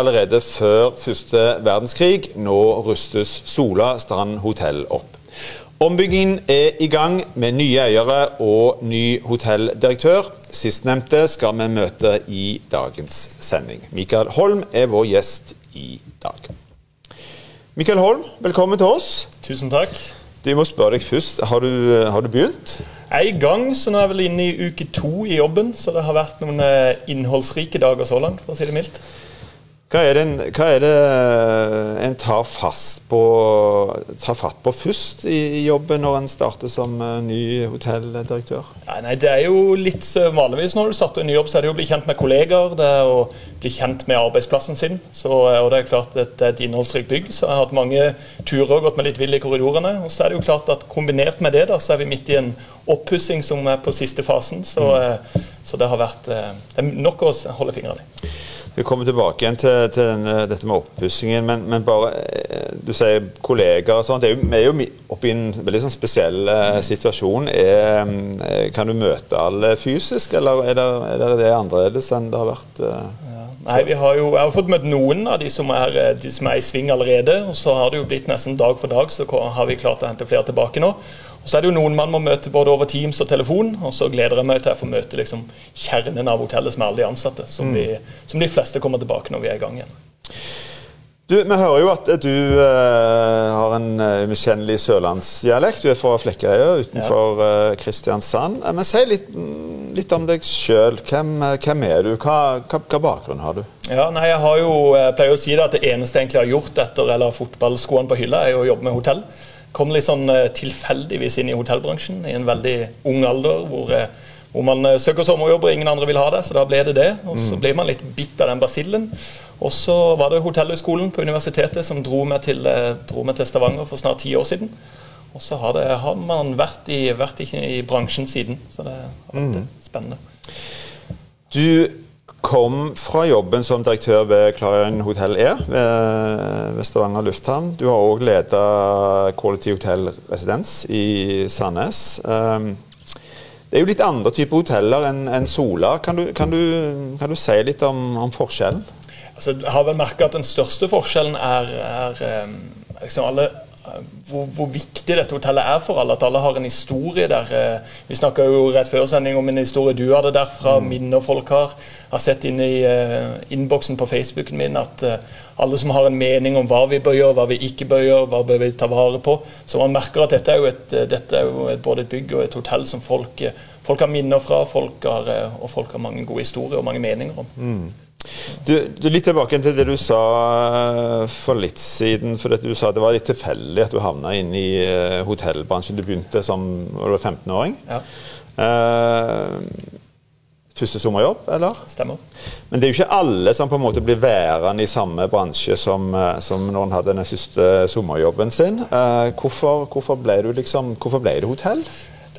allerede før første verdenskrig. Nå rustes Sola Strand hotell opp. Ombyggingen er i gang med nye eiere og ny hotelldirektør. Sistnevnte skal vi møte i dagens sending. Mikael Holm er vår gjest i dag. Mikael Holm, velkommen til oss. Tusen takk. Du må spørre deg først, har du, har du begynt? Jeg er i gang, så nå er jeg vel inne i uke to i jobben. Så det har vært noen eh, innholdsrike dager så langt, for å si det mildt. Hva er, det en, hva er det en tar, fast på, tar fatt på først i jobben når en starter som eh, ny hotelldirektør? Nei, nei, Det er jo litt eh, vanligvis når du starter en ny jobb, så er det jo å bli kjent med kollegaer. Det er å bli kjent med arbeidsplassen sin. Så, eh, og det er klart at det er et innholdsrikt bygg, så jeg har hatt mange turer og gått meg litt vill i korridorene. Og så er det jo klart at kombinert med det, da, så er vi midt i en oppussing som er på siste fasen. Så, mm. Så det har vært det er nok å holde fingrene i. Vi kommer tilbake igjen til, til denne, dette med oppussingen, men, men, bare eh, Du sier kollegaer og sånt. Vi er jo oppe i en veldig sånn spesiell uh, situasjon. Er, eh, kan du møte alle fysisk, eller er det, er det, det annerledes enn det har vært? Ja. Nei, vi har jo, Jeg har fått møtt noen av de som, er, de som er i sving allerede. og Så har det jo blitt nesten dag for dag, så har vi klart å hente flere tilbake nå. Så er det jo noen man må møte både over Teams og telefon, og så gleder jeg meg til å få møte liksom, kjernen av hotellet som er alle de ansatte, som, mm. vi, som, de fleste kommer tilbake når vi er i gang igjen. Du, Vi hører jo at du uh, har en uh, umiskjennelig sørlandsdialekt. Du er fra Flekkerøya utenfor ja. uh, Kristiansand. Men si litt, litt om deg sjøl. Hvem, hvem, er du? Hva, hva, hva, bakgrunn har du? Ja, nei, jeg har jo, jeg pleier å si det at det eneste jeg egentlig har gjort etter eller fotballskoene på hylla, er å jobbe med hotell. Kom litt sånn eh, tilfeldigvis inn i hotellbransjen i en veldig ung alder. hvor, eh, hvor man eh, søker sommerjobb og ingen andre vil ha det, så da ble det det. Og så mm. ble man litt bitt av den basillen. Og så var det Hotellhøgskolen på universitetet som dro meg, til, dro meg til Stavanger for snart ti år siden. Og så har, det, har man vært, i, vært i, i, bransjen siden. Så det har vært mm. spennende. Du kom fra jobben som direktør ved Clarion Hotel E ved Stavanger lufthavn. Du har òg leda Quality Hotel Residence i Sandnes. Ehm, det er jo litt andre typer hoteller enn Sola. Kan du, kan, du, kan du, si litt om, om forskjellen? Altså, jeg har vel merka at den største forskjellen er, er ehm, liksom alle hvor, hvor, viktig dette hotellet er for alle. At alle har en historie der. Eh, vi snakka jo rett før sending om en historie du hadde derfra, mm. minner folk har. Jeg har sett inn i uh, innboksen på Facebooken min at uh, alle som har en mening om hva vi bør gjøre, hva vi ikke bør gjøre, hva bør vi ta vare på. Så man merker at dette er jo, et, dette er jo et, både et bygg og et hotell som folk, folk har minner fra, folk har, og folk har mange gode historier og mange meninger om. Mm. Du, du, Litt tilbake til det du sa eh, for litt siden. for Du sa det var litt tilfeldig at du havna inn i uh, hotellbransjen. Du begynte som 15-åring. Ja. Uh, første sommerjobb, eller? Stemmer. Men det er jo ikke alle som på en måte blir værende i samme bransje som, som når en hadde den første sommerjobben sin. Uh, hvorfor, hvorfor, ble du liksom, hvorfor ble det hotell?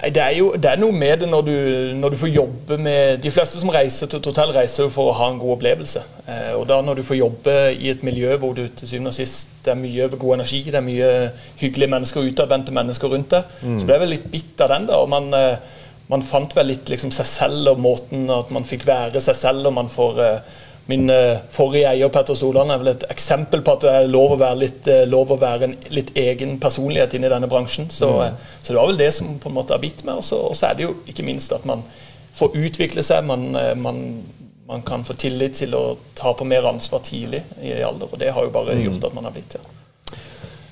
Det er jo det er noe med det når du, når du, får jobbe med De fleste som reiser til et hotell, reiser jo for å ha en god opplevelse. Eh, og da når du får jobbe i et miljø hvor du til syvende og sist det er mye god energi, det er mye hyggelige mennesker, utadvendte mennesker rundt deg, mm. så ble jeg vel litt bitt av den. da, og man, eh, man fant vel litt liksom, seg selv og måten at man fikk være seg selv. og man får eh, Min uh, forrige eier Petter Stoland er vel et eksempel på at det er lov å være, litt, uh, lov å være en litt egen personlighet inne i denne bransjen. Så, mm. uh, så, det var vel det som på en måte har bitt meg. Og så er det jo ikke minst at man får utvikle seg. Man, man, man, kan få tillit til å ta på mer ansvar tidlig i alder. Og det har jo bare mm. gjort at man har blitt ja.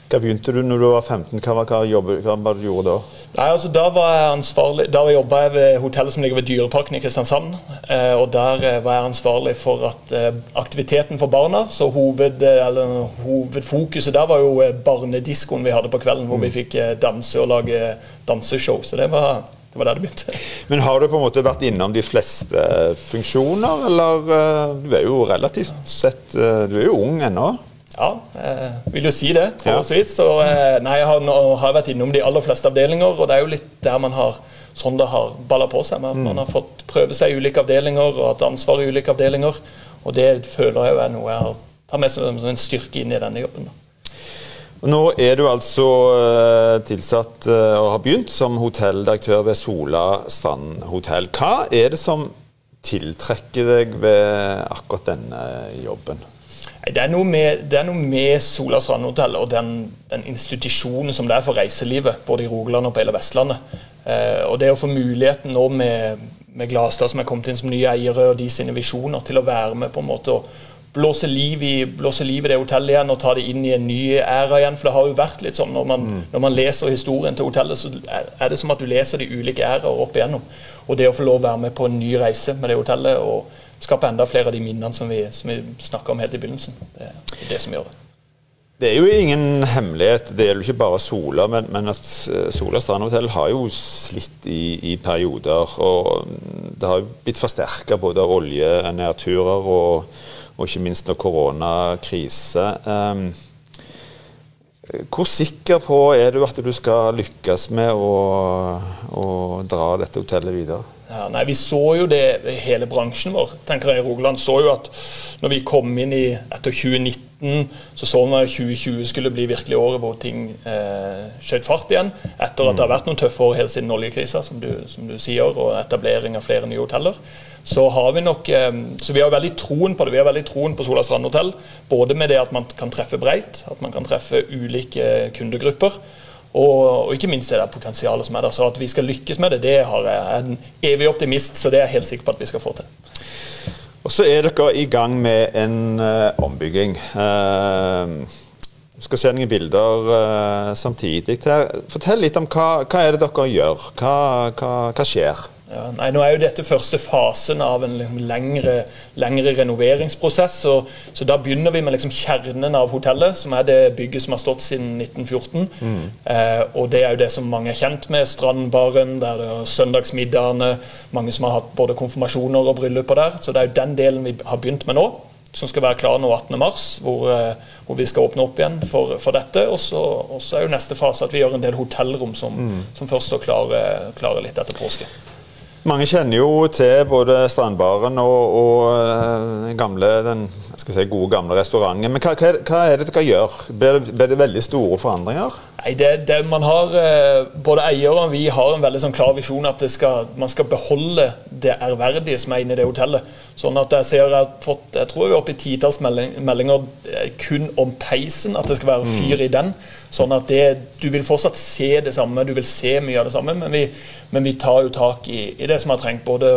Hva begynte du når du var 15? Hva, hva, jobbet, hva du gjorde da? Nei, altså Da var jeg ansvarlig, da jobba jeg ved hotellet som ligger ved Dyreparken i Kristiansand. Eh, og Der eh, var jeg ansvarlig for at eh, aktiviteten for barna så hoved, eller, Hovedfokuset der var jo eh, barnediskoen vi hadde på kvelden, hvor mm. vi fikk eh, danse og lage danseshow. Så det var, det var der det begynte. Men har du på en måte vært innom de fleste funksjoner, eller eh, Du er jo relativt sett Du er jo ung ennå? Ja, jeg eh, vil jo si det. forholdsvis. Så eh, nei, jeg har, har, vært innom de aller fleste avdelinger, og det er jo litt der man har sånn det har balla på seg. med mm. man har fått prøve seg i ulike avdelinger og hatt ansvar i ulike avdelinger. Og det føler jeg jo er noe jeg tar med som en styrke inn i denne jobben. Nå er du altså eh, tilsatt og har begynt som hotelldirektør ved Sola Strand hotell. Hva er det som tiltrekker deg ved akkurat denne jobben? Det er noe med, det er noe med Sola Strandhotell og den, den, institusjonen som det er for reiselivet, både i Rogaland og på hele Vestlandet. Eh, og det å få muligheten nå med, med Glastad, som er kommet inn som nye eiere, og de sine visjoner, til å være med på en måte å blåse liv i, blåse liv i det hotellet igjen og ta det inn i en ny æra igjen. For det har jo vært litt sånn når man, mm. når man leser historien til hotellet, så er det som at du leser de ulike æraer opp igjennom. Og det å få lov å være med på en ny reise med det hotellet og skape enda flere av de minnene som vi, som vi snakka om helt i begynnelsen. Det er det som gjør det. Det er jo ingen hemmelighet, det gjelder jo ikke bare Sola, men, men at eh, Sola strandhotell har jo slitt i, i, perioder. Og det har jo blitt forsterka både av oljenedturer og, og, ikke minst av koronakrise. Um, hvor sikker på er du at du skal lykkes med å, å dra dette hotellet videre? Ja, nei, Vi så jo det, hele bransjen vår tenker jeg Rogaland så jo at når vi kom inn i etter 2019, så så vi at 2020 skulle bli virkelig året hvor ting eh, skjøt fart igjen. Etter at det har vært noen tøffe år helt siden oljekrisa, som, som, du sier, og etablering av flere nye hoteller. Så har vi nok, eh, så vi har veldig troen på det. Vi har veldig troen på Sola Strand hotell. Både med det at man kan treffe breit, at man kan treffe ulike kundegrupper. Og, og, ikke minst det der potensialet som er der. Så at vi skal lykkes med det, det har jeg en evig optimist, så det er jeg helt sikker på at vi skal få til. Og så er dere i gang med en uh, ombygging. Uh, skal se noen bilder uh, samtidig. Fortell litt om hva, hva er det dere gjør. Hva, hva, hva skjer? Ja, nei, nå er jo dette første fasen av en lengre, lengre renoveringsprosess. Så, så, da begynner vi med liksom kjernen av hotellet, som er det bygget som har stått siden 1914. Mm. Eh, og det er jo det som mange er kjent med. Strandbaren, der det er søndagsmiddagene. Mange som har hatt både konfirmasjoner og brylluper der. Så det er jo den delen vi har begynt med nå. Som skal være klar nå 18.3, hvor, eh, hvor vi skal åpne opp igjen for, for dette. Og så er jo neste fase at vi gjør en del hotellrom som, mm. som først står klare, klare litt etter påske. Mange kjenner jo til både Strandbaren og, og eh, gamle, den si, gode, gamle restauranten. Men hva, hva, er det dere gjør? Blir det, blir det veldig store forandringer? Nei, det, det, man har, eh, Både eierne og vi har en veldig sånn klar visjon at skal, man skal beholde det ærverdige som er inne i det hotellet. Sånn at Jeg ser jeg har fått, jeg tror vi er oppe i titalls meldinger eh, kun om peisen, at det skal være fyr mm. i den. Sånn at det, Du vil fortsatt se det samme, du vil se mye av det samme, men vi, men vi tar jo tak i, i det som har trengt. både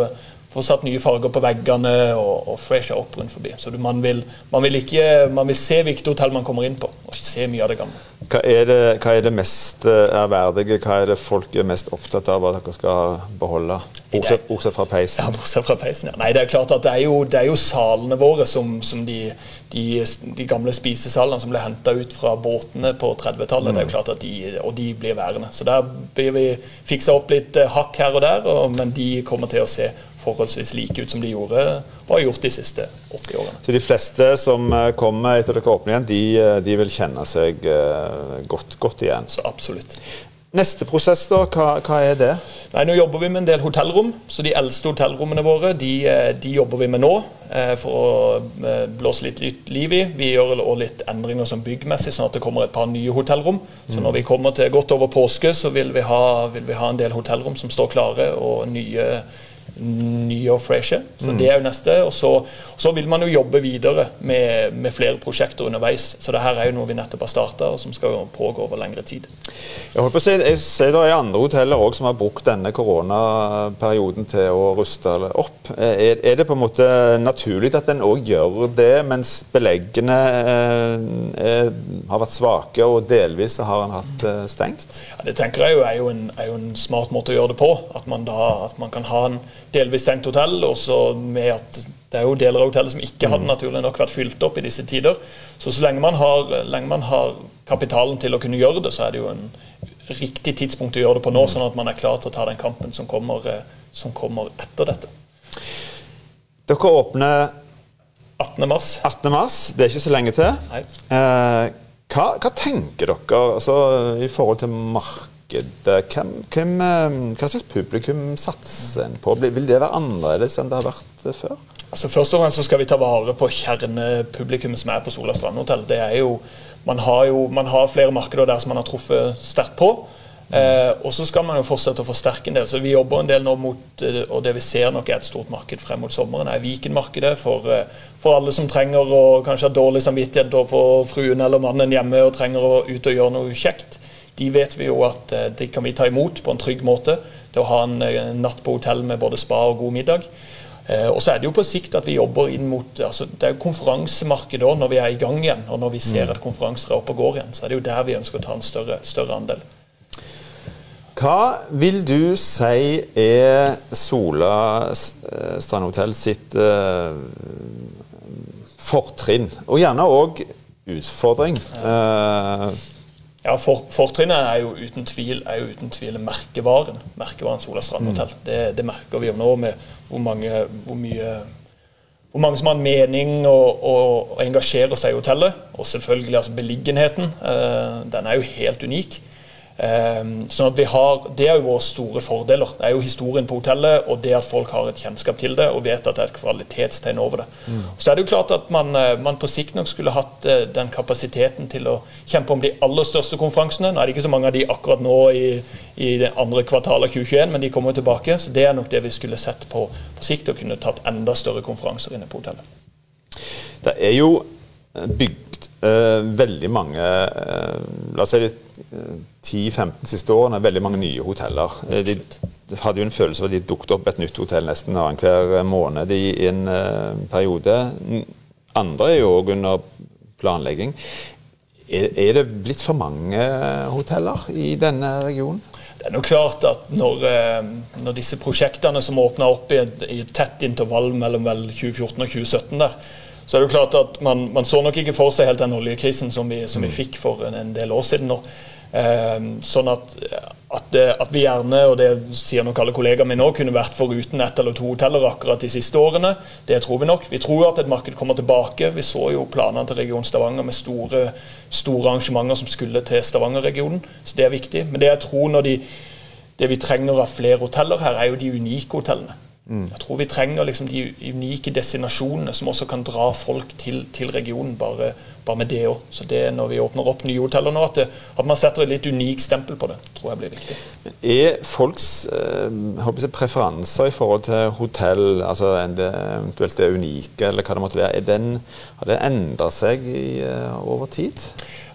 få satt nye farger på veggene og, og fresha opp rundt forbi. Så du, man, vil, man, vil ikke, man, vil, se hvilket hotell man kommer inn på, og se mye av det gamle. Hva er det, hva er det mest eh, ærverdige, hva er det folk er mest opptatt av at dere skal beholde? Bortsett, bortsett fra peisen. Ja, bortsett fra peisen, ja. Nei, det er klart at det er jo, det er jo salene våre som, som de, de, de, gamle spisesalene som ble henta ut fra båtene på 30-tallet. Mm. Det er jo mm. klart at de, Og de blir værende. Så der blir vi fiksa opp litt eh, hakk her og der, og, men de kommer til å se forholdsvis like ut som de gjorde og har gjort de siste 80 årene. Så de fleste som eh, kommer etter dere åpner igjen, de, eh, de vil kjenne seg uh, godt, godt, igjen? Så absolutt. Neste prosess, da, hva, hva, er det? Nei, Nå jobber vi med en del hotellrom. så De eldste hotellrommene våre de, de jobber vi med nå eh, for å eh, blåse litt, liv i. Vi gjør også litt endringer som byggmessig, sånn at det kommer et par nye hotellrom. Så når vi kommer til godt over påske, så vil vi ha, vil vi ha en del hotellrom som står klare, og nye nye og freshe. Så mm. det er jo neste. Og så, og så, vil man jo jobbe videre med, med, flere prosjekter underveis. Så det her er jo noe vi nettopp har starta, og som skal pågå over lengre tid. Jeg holdt på å si, jeg ser det er andre hoteller òg som har brukt denne koronaperioden til å ruste opp. Er, er det på en måte naturlig at en òg gjør det, mens beleggene er, eh, har vært svake og delvis har en hatt eh, stengt? Ja, det tenker jeg jo er jo, en, er jo en smart måte å gjøre det på. At man, da, at man kan ha en delvis stengt hotell. og så med at det er jo deler av hotellet som ikke hadde mm. naturlig nok vært fylt opp i disse tider. Så så lenge man, har, lenge man har kapitalen til å kunne gjøre det, så er det jo en riktig tidspunkt å gjøre det på nå, mm. sånn at man er klar til å ta den kampen som kommer, eh, som kommer etter dette. Dere åpner 18. mars. 18. mars, Det er ikke så lenge til. Eh, hva, hva, tenker dere altså, i forhold til markedet? Hvem, hvem, eh, hva slags publikum satser en på? Vil det være annerledes enn det har vært eh, før? Altså Først og fremst så skal vi ta vare på kjernepublikummet som er på Sola strandhotell. Man har man har flere markeder der som man har truffet sterkt på. Eh, og så skal man jo fortsette å forsterke en del. Så vi jobber en del nå mot eh, og det vi ser nok er et stort marked frem mot sommeren, er Viken-markedet for, for, alle som trenger å kanskje ha dårlig samvittighet for fruen eller mannen hjemme og trenger å ut og gjøre noe kjekt. De vet vi jo at eh, de kan vi ta imot på en trygg måte. Det å ha en, en natt på hotell med både spa og god middag. Eh, og så er det jo på sikt at vi jobber inn mot altså Det er jo konferansemarkedet òg når vi er i gang igjen, og når vi ser mm. at konferanser er oppe og går igjen. Så er det jo der vi ønsker å ta en større, større andel. Hva vil du si er Sola Strandhotell Strand Hotell sitt eh, fortrinn, og gjerne òg utfordring? Uh, ja, for, Fortrinnet er jo uten tvil, jo uten tvil merkevaren. Merkevaren Sola Strand Hotell. Mm. Det, det, merker vi jo nå med hvor mange, hvor mye, hvor mange som har en mening og, og, og engasjerer seg i hotellet. Og selvfølgelig altså beliggenheten. Eh, den er jo helt unik. Um, sånn at vi har, Det er jo våre store fordeler. Det er jo historien på hotellet og det at folk har et kjennskap til det og vet at det er et kvalitetstegn over det. Mm. Så er det jo klart at man, eh, man, på sikt nok skulle hatt uh, den kapasiteten til å kjempe om de aller største konferansene. Nå er det ikke så mange av de akkurat nå i, i det andre kvartalet av 2021, men de kommer jo tilbake. Så det er nok det vi skulle sett på på sikt, og kunne tatt enda større konferanser inne på hotellet. Det er jo bygd uh, veldig mange uh, La oss si 10-15 siste årene veldig mange nye hoteller. Eh, de, de hadde jo en følelse av at de dukket opp et nytt hotell nesten annenhver måned i en uh, periode. Andre er jo òg under planlegging. Er, er, det blitt for mange hoteller i denne regionen? Det er nok klart at når, når disse prosjektene som åpner opp i et, i et tett intervall mellom vel 2014 og 2017 der, så er det jo klart at man, man, så nok ikke for seg helt den oljekrisen som vi, som vi mm. fikk for en, en, del år siden. nå. Eh, sånn at, at, at, vi gjerne, og det sier nok alle kollegaer mine nå, kunne vært foruten ett eller to hoteller akkurat de siste årene. Det tror vi nok. Vi tror at et marked kommer tilbake. Vi så jo planene til Region Stavanger med store, store arrangementer som skulle til Stavanger-regionen. Så det er viktig. Men det jeg tror når de, det vi trenger av flere hoteller her, er jo de unike hotellene. Mm. Jeg tror vi trenger liksom de unike destinasjonene som også kan dra folk til, til regionen, bare, bare, med det òg. Så det når vi åpner opp nye hoteller nå, at, det, at, man setter et litt unikt stempel på det, tror jeg blir viktig. Er folks eh, preferanser i forhold til hotell, altså eventuelt det unike, eller hva det måtte være, den, har det endra seg i, uh, over tid?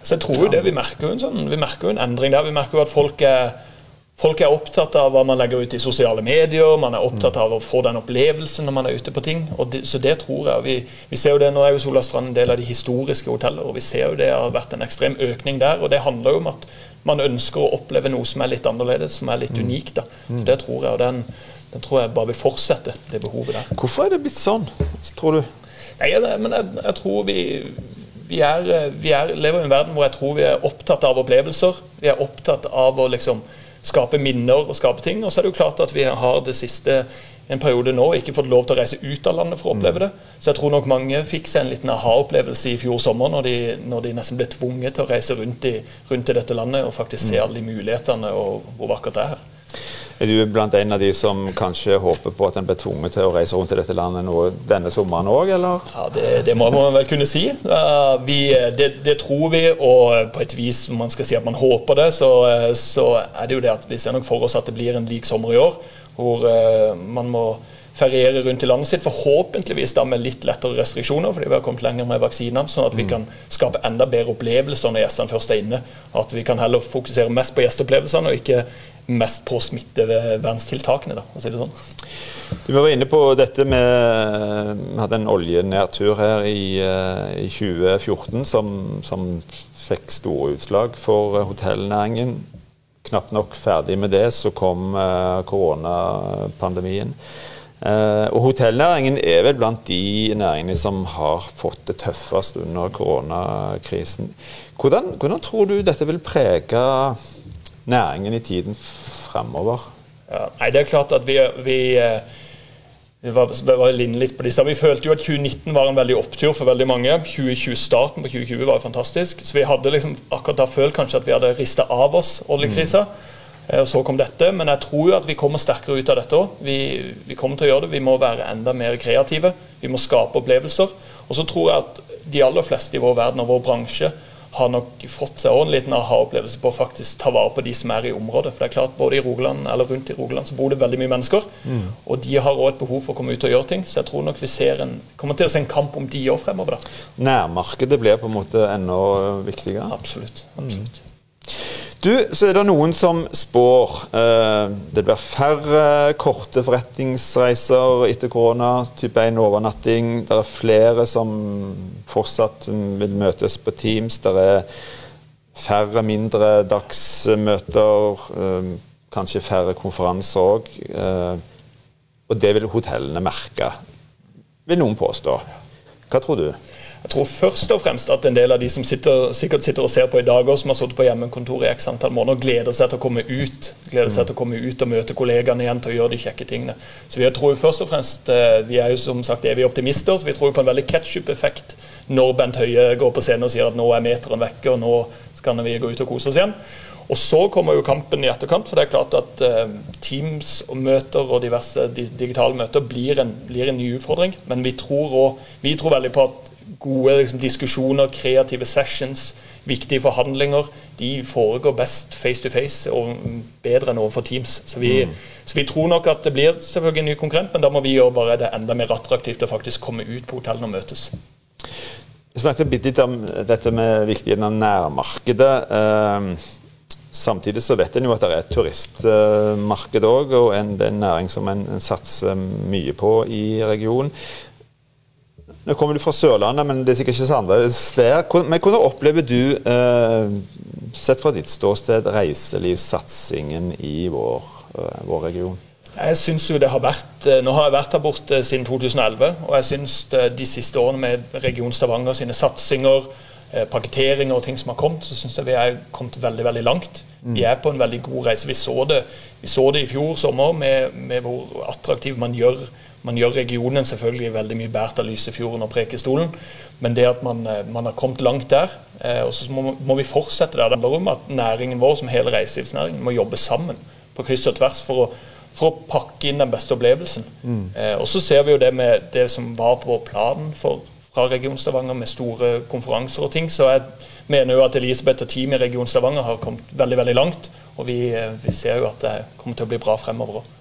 Så jeg tror jo det, Vi merker jo en, sånn, vi merker en endring der. Vi merker jo at folk er Folk er opptatt av hva man legger ut i sosiale medier, man er opptatt av å få den opplevelsen når man er ute på ting. Det, så det tror jeg. Vi, vi, ser jo det, Nå er jo Sola Strand en del av de historiske hoteller, og vi ser jo det har vært en ekstrem økning der. og Det handler jo om at man ønsker å oppleve noe som er litt annerledes, som er litt mm. unikt. da. Så Det tror jeg, og den, den tror jeg bare vil fortsette, det behovet der. Hvorfor er det blitt sånn, tror du? Nei, men jeg, jeg tror vi, vi, er, vi er, lever i en verden hvor jeg tror vi er opptatt av opplevelser. Vi er opptatt av å liksom skape minner og skape ting. Og så er det jo klart at vi har det siste en periode nå ikke fått lov til å reise ut av landet for å oppleve det. Så jeg tror nok mange fikk seg en liten aha-opplevelse i fjor sommer, når de, når de, nesten ble tvunget til å reise rundt i, rundt i dette landet og faktisk se mm. alle de mulighetene og hvor vakkert det er her. Er du blant en av de som kanskje håper på at en blir tvunget til å reise rundt i dette landet nå denne sommeren òg, eller? Ja, det, det, må man vel kunne si. Vi, det, det, tror vi, og på et vis man skal si at man håper det, så, så, er det jo det at vi ser nok for oss at det blir en lik sommer i år, hvor uh, man må feriere rundt i landet sitt, forhåpentligvis da med litt lettere restriksjoner, fordi vi har kommet lenger med vaksinene, sånn at vi mm. kan skape enda bedre opplevelser når gjestene først er inne. At vi kan heller fokusere mest på gjesteopplevelsene og ikke mest på smitteverntiltakene, da, å si det sånn. Du var inne på dette med Vi hadde en oljenedtur her i, eh, i 2014 som, som, fikk store utslag for hotellnæringen. Knapt nok ferdig med det, så kom uh, koronapandemien. Uh, og hotellnæringen er vel blant de næringene som har fått det tøffest under koronakrisen. Hvordan, hvordan tror du dette vil prege næringen i tiden fremover? Ja, nei, det er klart at vi, vi, eh, vi var, var litt på disse. Vi følte jo at 2019 var en veldig opptur for veldig mange. 2020, Starten på 2020 var jo fantastisk. Så vi hadde liksom akkurat da følt kanskje at vi hadde rista av oss oljekrisa. Mm. Og så kom dette, Men jeg tror jo at vi kommer sterkere ut av dette òg. Vi, vi, kommer til å gjøre det. Vi må være enda mer kreative. Vi må skape opplevelser. Og så tror jeg at de aller fleste i vår verden og vår bransje har nok fått seg en liten aha-opplevelse på å faktisk ta vare på de som er i området. For det er klart, både i Rogaland eller rundt i Rogaland så bor det veldig mye mennesker. Mm. Og de har òg et behov for å komme ut og gjøre ting. Så jeg tror nok vi en, kommer til å se en kamp om de òg fremover. da. Nærmarkedet blir på en måte enda viktigere? Absolutt. absolutt. Mm. Du, så er det noen som spår eh, det blir færre korte forretningsreiser etter korona, type 1 overnatting. Det er flere som fortsatt vil møtes på Teams. Det er færre mindre dagsmøter. Eh, kanskje færre konferanser òg. Eh, og det vil hotellene merke, vil noen påstå. Hva tror du? Jeg tror først og fremst at en del av de som sitter, sikkert sitter og ser på i dag, og som har sittet på hjemmekontor i x antall måneder, gleder seg til å komme ut gleder seg til å komme ut og møte kollegaene igjen til å gjøre de kjekke tingene. Så vi tror først og fremst, eh, vi er jo som sagt evige optimister, så vi tror på en veldig ketsjup-effekt når Bent Høie går på scenen og sier at nå er meteren vekke, og nå skal vi gå ut og kose oss igjen. Og Så kommer jo kampen i etterkant. for det er klart at uh, Teams og møter og diverse digitale møter blir en, blir en ny utfordring. Men vi tror, også, vi tror veldig på at gode liksom, diskusjoner, kreative sessions, viktige forhandlinger, de foregår best face to face og bedre enn overfor Teams. Så vi, mm. så vi, tror nok at det blir selvfølgelig en ny konkurrent, men da må vi gjøre bare det enda mer attraktivt å faktisk komme ut på hotellene og møtes. Vi snakket litt om dette med viktigheten av nærmarkedet. Ehm, samtidig så vet en jo at det er et turistmarked òg, og en, det er en næring som en, en satser mye på i regionen. Nå kommer du fra Sørlandet, men det er sikkert ikke så annerledes der. Men hvordan opplever du, eh, sett fra ditt ståsted, reiselivssatsingen i vår, eh, vår region? Jeg synes jo det har vært, eh, Nå har jeg vært her borte siden 2011, og jeg syns de siste årene med Region Stavanger sine satsinger, pakketteringer og ting som har kommet, så syns jeg vi er kommet veldig veldig langt. Mm. Vi er på en veldig god reise. Vi så det, vi så det i fjor sommer med, med hvor attraktiv man gjør man gjør regionen selvfølgelig veldig mye båret av Lysefjorden og Prekestolen, men det at man, eh, man har kommet langt der, eh, og så må, må, vi fortsette der. Det handler om at næringen vår, som hele reiselivsnæringen, må jobbe sammen på kryss og tvers for å, for å pakke inn den beste opplevelsen. Mm. Eh, og så ser vi jo det med det som var på planen for, fra Region Stavanger, med store konferanser og ting. Så jeg mener jo at Elisabeth og teamet i Region Stavanger har kommet veldig veldig langt. Og vi, eh, vi ser jo at det kommer til å bli bra fremover òg.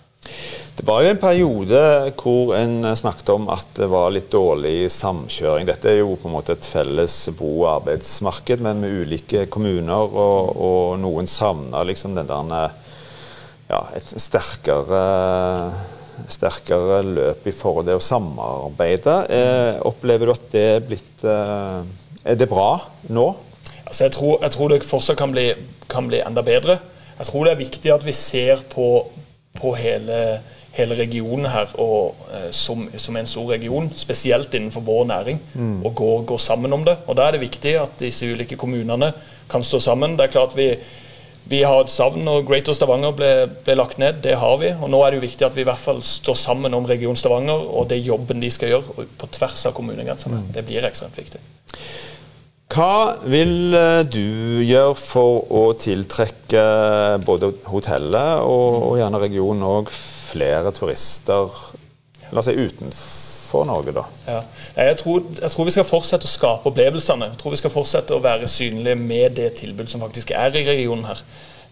Det var jo en periode hvor en snakket om at det var litt dårlig samkjøring. Dette er jo på en måte et felles bo- og arbeidsmarked, men med ulike kommuner. Og, og noen savna liksom den der ja, et sterkere, sterkere løp i forhold til å samarbeide. Eh, opplever du at det er blitt eh, Er det bra nå? Altså jeg, tror, jeg tror det fortsatt kan bli, kan bli enda bedre. Jeg tror det er viktig at vi ser på, på hele hele regionen her og, eh, som, som, en stor region, spesielt innenfor vår næring, mm. og går, går, sammen om det. Og Da er det viktig at disse ulike kommunene kan stå sammen. Det er klart vi, vi har et savn, når Greater Stavanger ble, ble, lagt ned. Det har vi. og Nå er det jo viktig at vi i hvert fall står sammen om Region Stavanger og det jobben de skal gjøre på tvers av kommunegrensene. Mm. Det blir ekstremt viktig. Hva vil eh, du gjøre for å tiltrekke både hotellet og, og gjerne regionen òg flere turister la oss si, utenfor Norge, da? Ja. Jeg, tror, jeg, tror, vi skal fortsette å skape opplevelsene. Jeg tror vi skal fortsette å være synlige med det tilbudet som faktisk er i regionen her.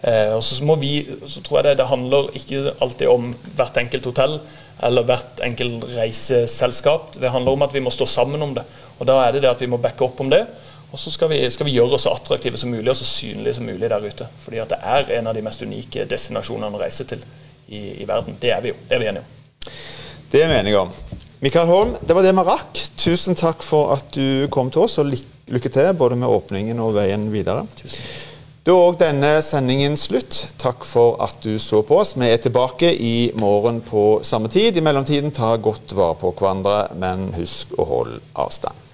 Eh, og så, må vi, så tror jeg det, det handler ikke alltid om hvert enkelt hotell eller hvert enkelt reiseselskap. Det handler om at vi må stå sammen om det. Og Da er det det at vi må backe opp om det. Og så skal vi, skal vi, gjøre oss så attraktive som mulig og så synlige som mulig der ute. Fordi at det er en av de mest unike destinasjonene å reise til i, i, verden. Det er vi jo. Det er vi enige om. Det er vi enige om. Mikael Holm, det var det vi rakk. Tusen takk for at du kom til oss, og lykke til både med åpningen og veien videre. Tusen. Da er òg denne sendingen slutt. Takk for at du så på oss. Vi er tilbake i morgen på samme tid. I mellomtiden, ta godt vare på hverandre, men husk å holde avstand.